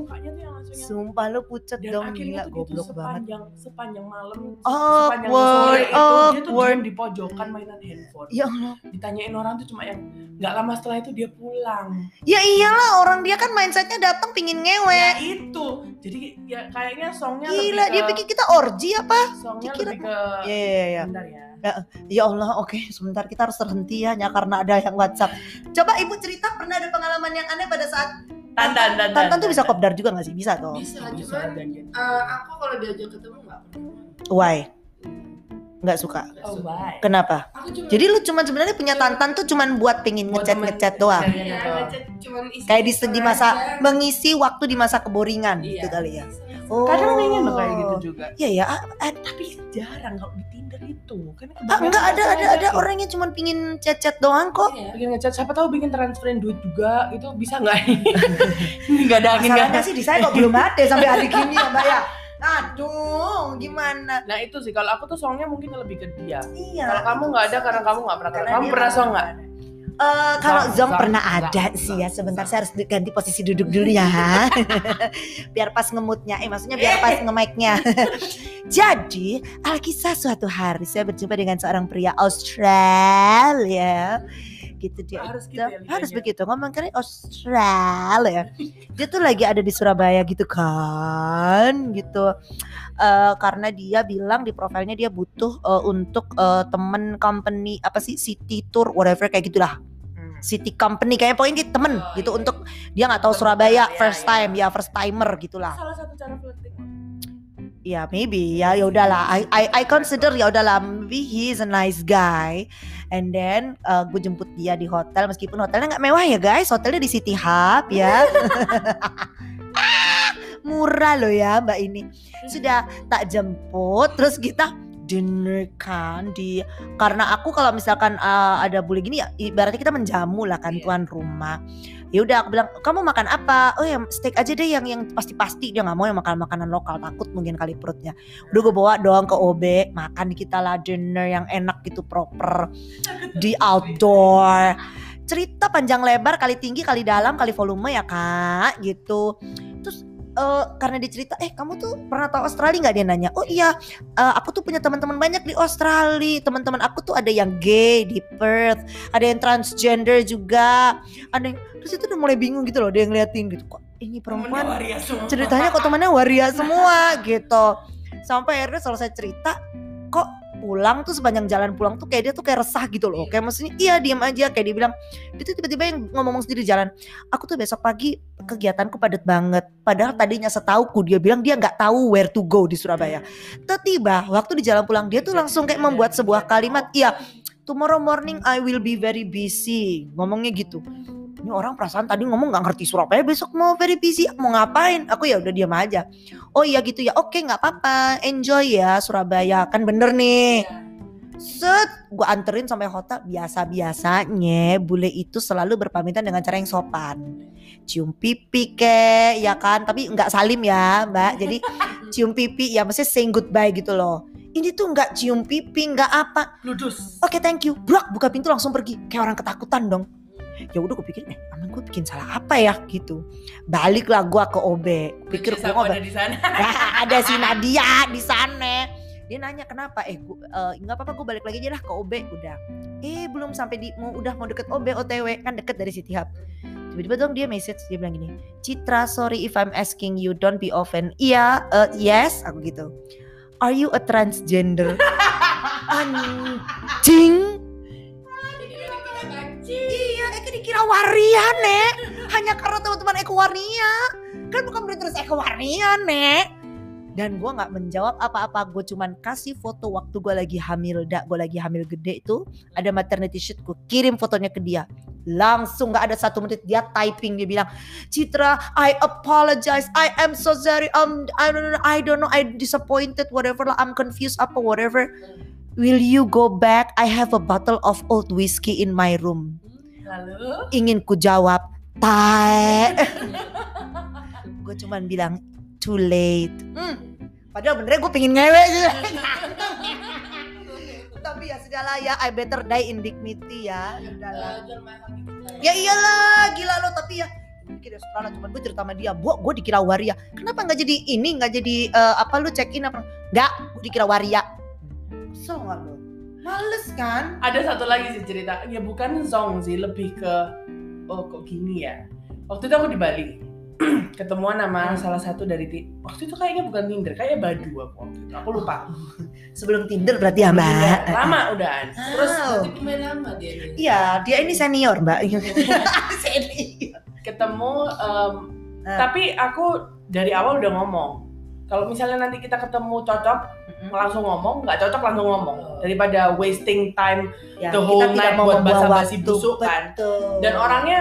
Sumpah lu pucet dan dong akhirnya gila dia goblok banget. sepanjang sepanjang malam Awkward, sepanjang sore itu dia tuh diem di pojokan mainan handphone Ya Allah. ditanyain orang tuh cuma yang nggak lama setelah itu dia pulang Ya iyalah orang dia kan mindsetnya datang pingin ngewe. ya itu jadi ya kayaknya songnya Gila lebih dia ke, pikir kita orgi apa? songnya dikira- lebih ke Iya iya iya. bentar ya Ya Allah, oke, sebentar kita harus terhenti ya, ya, karena ada yang WhatsApp. Coba Ibu cerita pernah ada pengalaman yang aneh pada saat tantan tantan Tantan tuh bisa kopdar juga gak sih? Bisa toh. bisa bisa cuman janjian eh, aku kalau diajak ketemu nggak pernah Why? Nggak suka. Oh why Kenapa? aku cuma Jadi lu cuman sebenarnya punya tantan tuh cuman buat pengen ngechat ngechat doang. Iya, doang. ngechat cuman isi Kayak di, di masa aja. mengisi waktu di masa keboringan Iya. gitu kali ya. Bisa. Oh. kadang pengen loh kayak gitu juga Iya ya. ah, tapi jarang kalau di Tinder itu kan ah, enggak ada ada ada orang yang cuman pingin chat-chat doang kok. Iya. bikin ngechat siapa tahu bikin transferin duit juga itu bisa nggak ini nggak ada angin Masalahnya sih di saya kok belum ada sampai hari gini ya Mbak ya. Aduh, gimana? nah itu sih kalau aku tuh songnya mungkin lebih ke dia Iya. kalau kamu nggak ada karena kamu nggak pernah Karena kamu pernah song nggak Eh, kalau Zong, Zong Zong, pernah Zong, ada Zong, sih ya. Sebentar saya harus ganti posisi duduk dulu ya. biar pas ngemutnya. Eh maksudnya biar pas nge-mic-nya. Jadi, Alkisah suatu hari saya berjumpa dengan seorang pria Australia. Gitu dia. Harus itu. gitu ya harus begitu. Ngomong kan Australia. Dia tuh lagi ada di Surabaya gitu kan, gitu. Eh, karena dia bilang di profilnya dia butuh eh, untuk eh, temen company apa sih city tour whatever kayak gitulah Hmm. city company kayaknya pokoknya dia temen Oh, gitu iya. untuk dia nggak tahu Surabaya ya, first ya. time ya first timer gitulah salah satu cara flirting ya maybe ya ya udahlah I, I I consider ya udahlah maybe he is a nice guy and then uh, gue jemput dia di hotel. Meskipun hotelnya nggak mewah ya guys. Hotelnya di City Hub ya. Murah loh ya mbak ini. Sudah tak jemput terus kita dinner kan di karena aku kalau misalkan uh, ada bule gini ya ibaratnya kita menjamu lah kan Iya. tuan rumah ya udah aku bilang kamu makan apa? Oh ya steak aja deh yang yang pasti-pasti. Dia nggak mau yang makan makanan lokal takut mungkin kali perutnya. Udah gue bawa doang ke OB makan kita lah dinner yang enak gitu proper di outdoor. Cerita panjang lebar kali tinggi kali dalam kali volume ya kak gitu. Terus eh, karena dia cerita eh kamu tuh pernah tahu Australia nggak? Dia nanya oh iya. Eh, aku tuh punya teman-teman banyak di Australia. Teman-teman aku tuh ada yang gay di Perth ada yang transgender juga. Ada yang terus itu udah mulai bingung gitu loh dia ngeliatin gitu kok ini perempuan ceritanya kok temannya waria semua? Gitu. Sampai akhirnya selesai cerita pulang tuh sepanjang jalan pulang tuh kayak dia tuh kayak resah gitu loh. Kayak maksudnya iya diam aja. Kayak dia bilang dia tuh tiba-tiba yang ngomong sendiri di jalan aku tuh besok pagi kegiatanku padat banget. Padahal tadinya setauku dia bilang dia nggak tahu where to go di Surabaya. Tiba waktu di jalan pulang dia tuh langsung kayak membuat sebuah kalimat iya tomorrow morning I will be very busy. Ngomongnya gitu ini orang perasaan tadi ngomong nggak ngerti Surabaya besok mau very busy mau ngapain? Aku ya udah diam aja. Oh iya gitu ya oke nggak apa-apa enjoy ya Surabaya. Kan bener nih. Set gue anterin sampai hotel. Biasa biasanya bule itu selalu berpamitan dengan cara yang sopan. Cium pipi ke ya kan? Tapi nggak salim ya mbak. Jadi cium pipi ya maksudnya saying goodbye gitu loh. Ini tuh nggak cium pipi nggak apa. Ludus. Oke thank you. Brak buka pintu langsung pergi. Kayak orang ketakutan dong. Ya udah gue pikir eh emang gue bikin salah apa ya gitu. Baliklah gue ke OB. Pikir gue ngobrol. ada di sana Nah, ada si Nadia di sana. Dia nanya kenapa? Eh gue eh, nggak apa-apa gue balik lagi aja lah ke OB udah. Eh belum sampai di mau udah mau deket OB OTW kan deket dari City Hub. Tiba-tiba dong dia message dia bilang gini, Citra sorry if I'm asking you don't be offend. Iya, eh, yes aku gitu. Are you a transgender? Anjing. Jadi dikira waria, Nek. Hanya karena teman-teman Eka waria. Kan bukan berarti terus Eka waria, Nek. Dan gue nggak menjawab apa-apa. Gue cuman kasih foto waktu gue lagi hamil. Dak, gue lagi hamil gede itu. Ada maternity shoot. Gue kirim fotonya ke dia. Langsung nggak ada satu menit dia typing dia bilang, Citra, I apologize. I am so sorry. Um, I don't know. I don't know. I disappointed. Whatever lah. I'm confused. Apa whatever. Will you go back? I have a bottle of old whiskey in my room lalu? Ingin ku jawab tae gue cuman bilang too late. Hmm, padahal benernya gue pengen ngewe gitu. tapi ya segala ya I better die in dignity ya. Udahlah jual mahal gitu kan. ya. Iyalah gila lo tapi ya mungkin ya setelah cuman gue cerita sama dia. Bu gue dikira waria. Kenapa nggak jadi ini nggak jadi eh, apa lu check in apa? Nggak gue dikira waria. So nggak lo males kan Ada satu lagi sih cerita. Ya bukan zong sih, lebih ke oh kok gini ya. Waktu itu aku di Bali. Ketemuan sama Hmm. salah satu dari ti- waktu itu kayaknya bukan Tinder, kayaknya Badu aku waktu itu. Aku lupa. sebelum Tinder berarti ya mbak Lama udah. Terus. Berarti pemain lama dia nih. iya dia ini senior mbak senior ketemu em, Ah. tapi aku dari awal udah ngomong. Kalau misalnya nanti kita ketemu cocok, langsung ngomong, nggak cocok langsung ngomong. Daripada wasting time Ya, The whole night buat basa-basi busuk kan. Betul. dan orangnya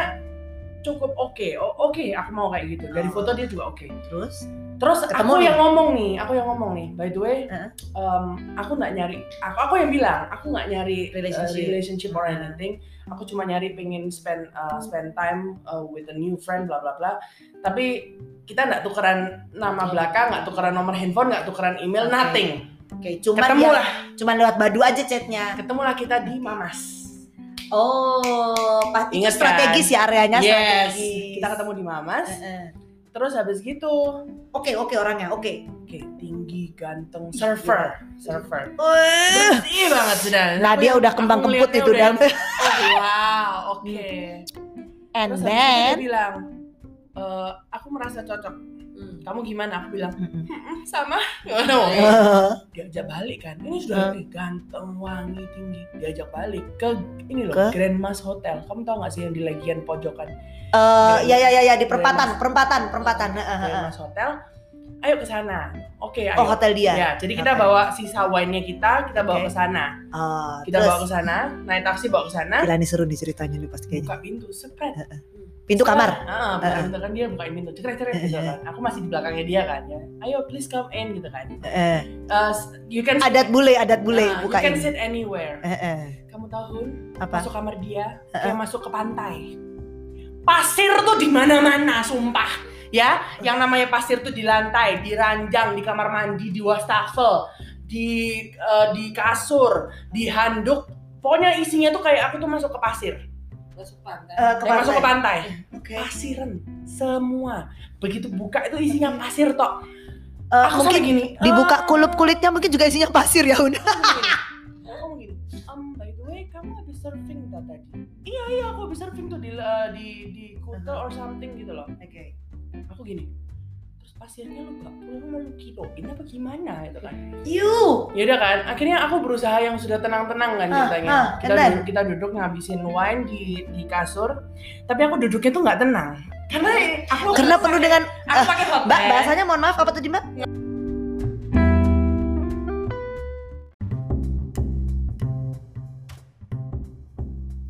cukup oke oh, oke aku mau kayak gitu dari Oh. foto dia juga oke terus terus Ketemu aku nih? yang ngomong nih aku yang ngomong nih by the way Heeh. em, aku nggak nyari aku aku yang bilang aku nggak nyari uh, Relationship. relationship or Heeh. anything aku cuma nyari pengen spend uh, spend time uh, with a new friend bla bla bla tapi kita nggak tukeran nama belakang nggak tukeran nomor handphone nggak tukeran email Oke. nothing oke cuman ketemu ya, lah cuman lewat badu aja chatnya ketemulah kita di mamas oh pas itu Ingat kan? strategis ya areanya yes strategis kita ketemu di mamas Heeh. Terus habis gitu oke oke orangnya oke Oke, tinggi, ganteng, surfer, surfer. Bersih banget sudah. Nah Aku dia yang- udah kembang kemput itu udah, dan Oh wow, oke. and Terus itu dia then bilang, "Eh, aku merasa cocok. Hmm. Kamu gimana? Aku bilang, Mm-mm. "Mm, sama. Gimana mau? Diajak balik kan. Ini sudah Hmm. eh, ganteng, wangi, tinggi. Diajak balik ke ini loh, Ke? Grand Mas Hotel. Kamu tahu nggak sih yang di Legian pojokan? eh, ya ya ya ya di perempatan Mas- perempatan perempatan Heeh, Grand. Mas Hotel. Ayo ke sana. Oke, ayo. oh hotel dia Ya, jadi kita Oke. bawa sisa wine-nya kita, kita bawa ke sana. Oh, Kita terus bawa ke sana, naik taksi bawa ke sana, gila nih seru nih ceritanya nih pasti kayaknya buka pintu, sepret. Pintu kamar Ah, buka pintu kan dia bukain pintu, cekrek cekrek gitu kan. Aku masih di belakangnya dia kan ya. Ayo please come in gitu kan. Eh, Uh, you can adat bule adat bule buka You can sit anywhere. Eh, eh. Kamu tahu Hun, apa masuk kamar dia, Eh, kayak masuk ke pantai. Pasir tuh di mana-mana, sumpah. Ya, yang namanya pasir tuh di lantai, di ranjang, di kamar mandi, di wastafel, di eh, di kasur, di handuk. Pokoknya isinya tuh kayak aku tuh masuk ke pasir. Masuk pantai. Eh, ke Kayak masuk ke pantai. pantai. Oke. Pasiran semua. Begitu buka itu isinya pasir tok. Eh, Aku mungkin gini. dibuka "Ah." kulup kulitnya mungkin juga isinya pasir ya udah Aku gini, um, by the way, kamu habis surfing tak tadi? Iya iya, aku habis surfing tuh di uh, di di Kuta or something gitu loh. oke Aku gini, terus pasirnya lu gak pulang mau lu kiloin apa gimana gitu kan? you Ya udah kan, akhirnya aku berusaha yang sudah tenang-tenang kan Ah, ceritanya. ah, kita and then? duduk, kita duduk ngabisin wine di di kasur, tapi aku duduknya tuh nggak tenang. Karena aku karena penuh dengan aku pakai mbak bag. bahasanya mohon maaf apa tadi mbak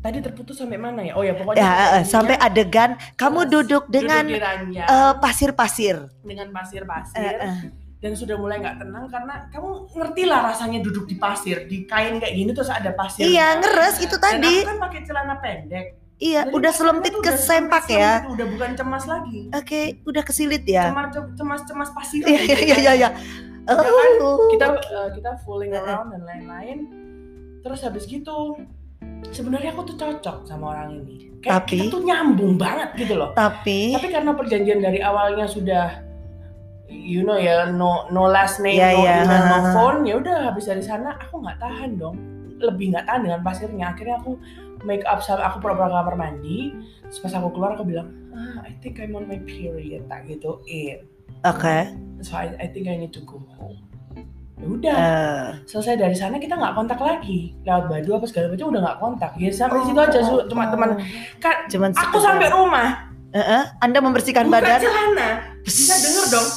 Tadi terputus sampai mana ya? Oh ya pokoknya ya eh, eh, sampai adegan kamu duduk dengan eh, pasir-pasir. Dengan pasir-pasir. Eh, eh. dan sudah mulai nggak tenang karena kamu ngerti lah rasanya duduk di pasir di kain kayak gini terus ada pasir. Iya ngeres itu dan tadi. aku kan pakai celana pendek. Iya Jadi udah tuh ke sempak ya. gitu, udah bukan cemas lagi. Oke udah kesilit ya. Cemas cemas cemas pasir iya iya iya iya. iya kan? Oh. kita eh, kita fooling around dan lain-lain. Terus habis gitu sebenarnya aku tuh cocok sama orang ini. Kayak Tapi? kita tuh nyambung banget gitu loh. Tapi tapi karena perjanjian dari awalnya sudah you know ya no no last name Iya, no iya. email no phone ya udah habis dari sana aku nggak tahan dong. Lebih nggak tahan dengan pasirnya. Akhirnya aku make up sama aku pura-pura kamar mandi. Terus pas aku keluar aku bilang ah I think I'm on my period tak gitu in oke. So I, I think I need to go home ya udah. Eh, selesai dari sana kita nggak kontak lagi. Lewat badu apa segala macam udah nggak kontak. Ya sampai situ aja su- cuma oh. teman. Kan cuman aku sampai rumah. Eh, eh, anda membersihkan buka badan. celana. Bisa denger dong.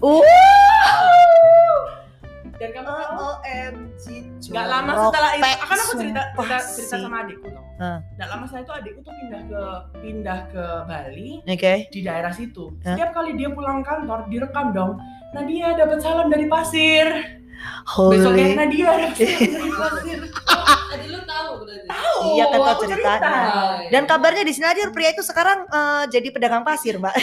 Uh dan kamu OMG Gak lama setelah itu, akan aku cerita cerita, cerita sama adikku tuh. Hah. Gak lama setelah itu adikku tuh pindah ke pindah ke Bali oke. di daerah situ. Hah? Setiap kali dia pulang kantor direkam dong. Nadia dapat salam dari pasir. holy Besoknya Nadia dapat salam dari pasir. Tadi lu tahu berarti. Oh, Iya, kan tahu ceritanya. cerita. Dan kabarnya di Sinadir pria itu sekarang eh, jadi pedagang pasir, Mbak.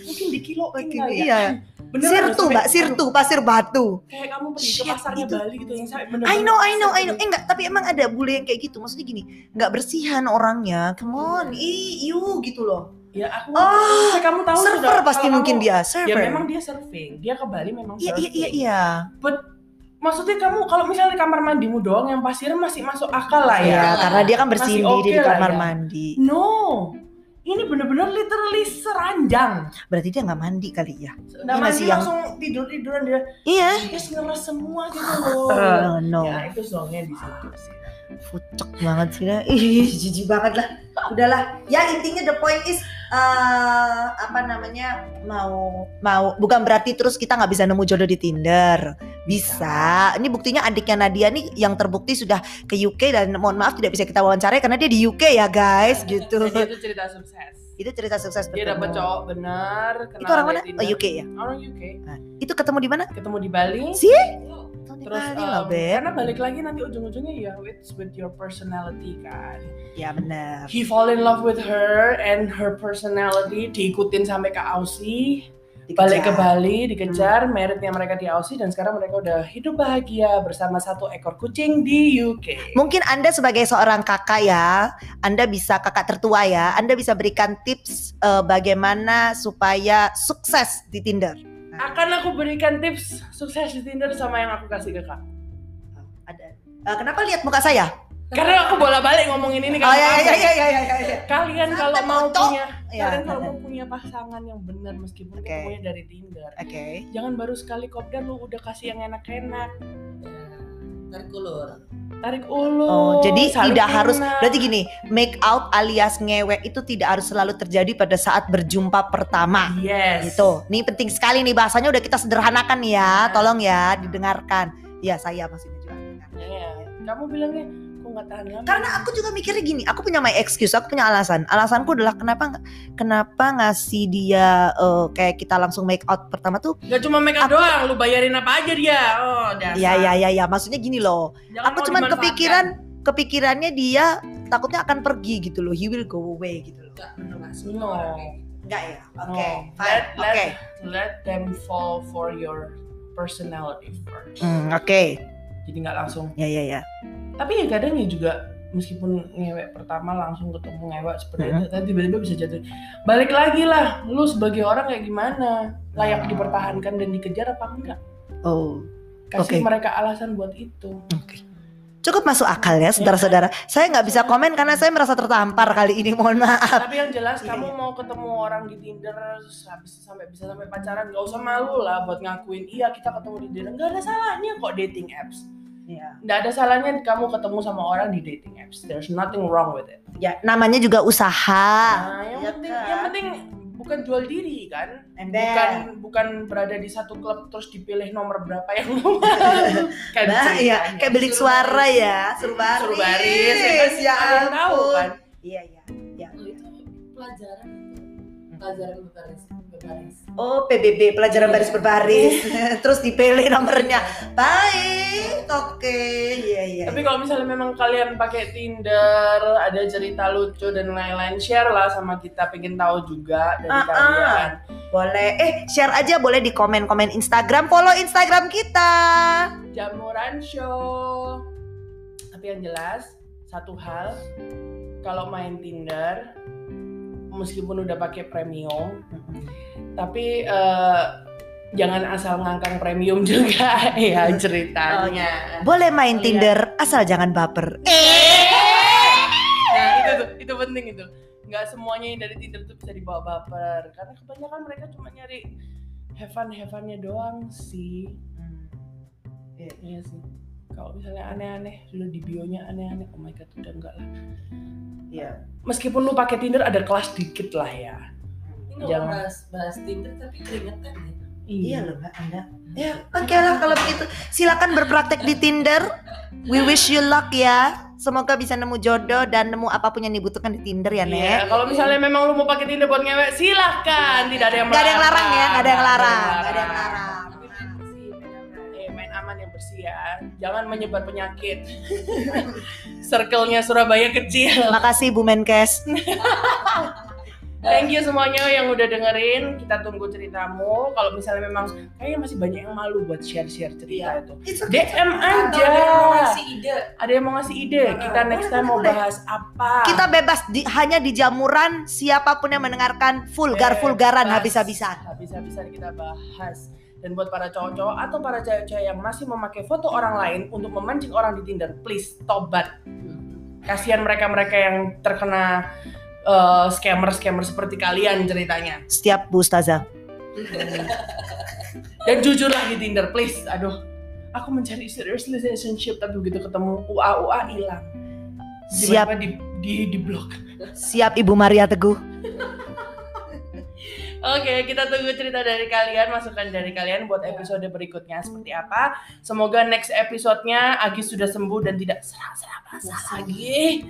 Mungkin di kilo Iya. Beneran Sirtu, Mbak, sirtu, pasir batu. Kayak kamu pergi ke Shit, pasarnya itu. Bali gitu yang sampai I bener-bener know, I know, I know. Eh enggak, tapi emang ada bule yang kayak gitu. Maksudnya gini, nggak bersihan orangnya. Come on, ih, you gitu loh. Ya aku Oh, kamu tahu Server sudah, pasti mungkin kamu- dia, Ya server. memang dia surfing. Dia ke Bali memang Iya, surfing. iya, iya, iya. Maksudnya kamu kalau misalnya di kamar mandimu doang yang pasirnya masih masuk akal lah ya. Iya, karena dia kan bersihin diri oke di lah kamar ya. mandi. No. Ini bener-bener literally seranjang. Berarti dia nggak mandi kali ya? Masih mandi yang- langsung tidur-tiduran dia. Iya. Dia ngeres semua gitu loh. Oh, no. Ya itu songnya di situ sih. Fucek banget sih dah. Ih, jijik banget lah. Udahlah. Ya intinya the point is eh apa namanya mau mau bukan berarti terus kita nggak bisa nemu jodoh di Tinder. Bisa. Ini buktinya adiknya Nadia nih yang terbukti sudah ke UK dan mohon maaf tidak bisa kita wawancarai karena dia di UK ya guys gitu. Jadi itu cerita sukses. Itu cerita sukses Dia dapet cowok benar. Itu orang mana? Oh UK ya. Orang UK. Itu ketemu di mana? Ketemu di Bali. Sih? Terus Bali um, loh, Beb. karena balik lagi nanti ujung-ujungnya ya it's with your personality kan. Ya benar. He fall in love with her and her personality diikutin sampai ke Aussie. balik ke Dikejar. Bali dikejar meritnya mereka di Aussie dan sekarang mereka udah hidup bahagia bersama satu ekor kucing di UK. Mungkin Anda sebagai seorang kakak ya, Anda bisa kakak tertua ya, Anda bisa berikan tips eh, bagaimana supaya sukses di Tinder. Akan aku berikan tips sukses di Tinder sama yang aku kasih ke kak. Ada. Eh, kenapa lihat muka saya? Karena aku bolak-balik ngomongin ini Oh kalau ya ya kamu. ya ya ya ya. ya. Kalian kalau mau punya Ya, kalian kalau mau punya pasangan yang benar meskipun Oke. ketemunya dari Tinder. Oke. Jangan baru sekali kopdar lu udah kasih yang enak-enak. Tarik ulur Tarik ulur. Oh, jadi tidak harus enak. berarti gini, make out alias ngewek itu tidak harus selalu terjadi pada saat berjumpa pertama. Yes. Gitu. Nih penting sekali nih bahasanya udah kita sederhanakan ya. Tolong ya didengarkan. Ya saya maksudnya juga. Iya. Kamu bilangnya nggak tahan lama? Karena aku juga mikirnya gini, aku punya my excuse, aku punya alasan. Alasanku adalah kenapa kenapa ngasih dia eh, kayak kita langsung make out pertama tuh. Gak cuma make up Aku- doang, lu bayarin apa aja dia. Oh, dasar. Ya ya ya ya, maksudnya gini loh. Jangan aku cuman dimanfaatkan. kepikiran kepikirannya dia takutnya akan pergi gitu loh. He will go away gitu loh. enggak enggak No. kayak gitu. Enggak ya? No. Oke, fine. Let, let, Oke. let them fall for your personality first. Hmm, oke. Jadi nggak langsung. Ya ya ya. Tapi ya kadang ya juga meskipun ngewek pertama langsung ketemu ngewek seperti itu, tapi tiba-tiba bisa jatuh. Balik lagi lah, lu sebagai orang kayak gimana? Layak Ah. dipertahankan dan dikejar apa enggak? Oh, Kasih Oke. mereka alasan buat itu. oke. Cukup masuk akal ya, saudara-saudara. Saya nggak bisa komen karena saya merasa tertampar kali ini. Mohon maaf. Tapi yang jelas Iya, kamu iya. mau ketemu orang di Tinder habis sampai bisa sampai pacaran gak usah malu lah buat ngakuin iya kita ketemu di Tinder nggak ada salahnya kok dating apps Iya. nggak ada salahnya kamu ketemu sama orang di dating apps there's nothing wrong with it Ya, namanya juga usaha. nah yang Iya penting kan? yang penting bukan jual diri kan Ember. bukan bukan berada di satu klub terus dipilih nomor berapa yang lu mau kan Nah, iya, kayak bilik suara ya, suruh baris. suruh baris ya kan ya tahu kan Iya, iya. Ya. Oh, itu pelajaran itu pelajaran berbaris Oh, PBB, pelajaran baris berbaris. Terus dipilih nomornya. Baik. Oke. Iya, iya. Tapi kalau misalnya memang kalian pakai Tinder, ada cerita lucu dan lain-lain, share lah sama kita. Pengen tahu juga dari ah. kalian. Boleh. Eh, share aja boleh di komen-komen Instagram. Follow Instagram kita. Jamuran Show. Tapi yang jelas, satu hal, kalau main Tinder, meskipun udah pakai premium, tapi eh, jangan asal ngangkang premium juga ya ceritanya. Boleh main Oh, iya. Tinder asal jangan baper. Nah itu tuh, itu penting itu. Nggak semuanya yang dari Tinder tuh bisa dibawa baper. Karena kebanyakan mereka cuma nyari have fun have funnya doang sih. Iya, iya sih. Kalau misalnya aneh-aneh, lu di bionya aneh-aneh, oh my god udah enggak lah. Iya. Meskipun lu pakai Tinder ada kelas dikit lah ya. Ini Jangan. bahas bahas Tinder tapi keringetan ya Iya loh Mbak Anda. Ya, oke lah kalau begitu. Silakan berpraktek di Tinder. We wish you luck ya. Semoga bisa nemu jodoh dan nemu apa pun yang dibutuhkan di Tinder ya, Iya, Nek. kalau misalnya memang lu mau pakai Tinder buat ngewek, silahkan. Tidak ada yang Gak ada yang larang ya, gak ada yang larang. Gak ada yang larang. Eh, main aman yang bersih ya. Jangan menyebar penyakit. Circle-nya Surabaya kecil. Makasih Bu Menkes. Thank you semuanya yang udah dengerin. Kita tunggu ceritamu. Kalau misalnya memang kayaknya masih banyak yang malu buat share-share cerita itu. It's okay. DM aja. ada yang mau ngasih ide. Ada yang mau ngasih ide? Kita Boleh, next time mau boleh. bahas apa? Kita bebas di, hanya di jamuran siapa pun yang mendengarkan vulgar-vulgaran habis-habisan. Habis-habisan kita bahas. Dan buat para cowok-cowok atau para cewek-cewek yang masih memakai foto orang lain untuk memancing orang di Tinder, please tobat. Kasihan mereka-mereka yang terkena eh, scammer-scammer seperti kalian ceritanya. Setiap Bu Ustazah. Dan jujur lah di Tinder, please. Aduh, aku mencari serious relationship tapi begitu ketemu UA UA hilang. Siap. Di di di blok. Siap Ibu Maria Teguh. Oke, kita tunggu cerita dari kalian, masukan dari kalian buat episode berikutnya seperti apa. Semoga next episode-nya Agis sudah sembuh dan tidak serang-serang basah lagi.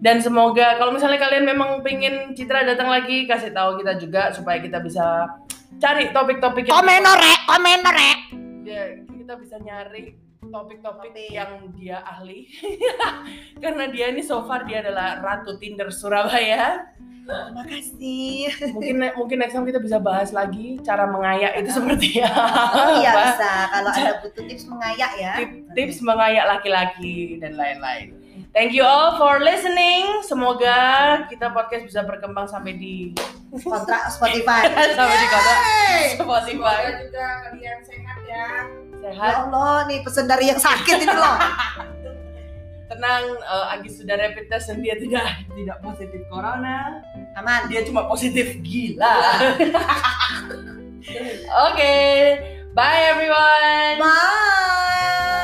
Dan semoga kalau misalnya kalian memang pengen Citra datang lagi, kasih tahu kita juga supaya kita bisa cari topik-topik yang Komen rek, komen rek. ya, kita bisa nyari topik-topik yang dia ahli karena dia ini so far dia adalah ratu Tinder Surabaya Terima kasih. mungkin mungkin next time kita bisa bahas lagi cara mengayak itu seperti Oh iya apa bisa. Kalau ada butuh tips mengayak ya. Tip- tips mengayak laki-laki dan lain-lain thank you all for listening semoga kita podcast bisa berkembang sampai di Kontrak Spotify. sampai di kota Yeay. Spotify Semoga juga kalian sehat ya. Ya sehat Allah, nih pesan dari yang sakit ini loh. tenang eh, Agis sudah rapid test dan dia tidak tidak positif corona Aman. dia cuma positif gila. Oke, bye everyone. Bye.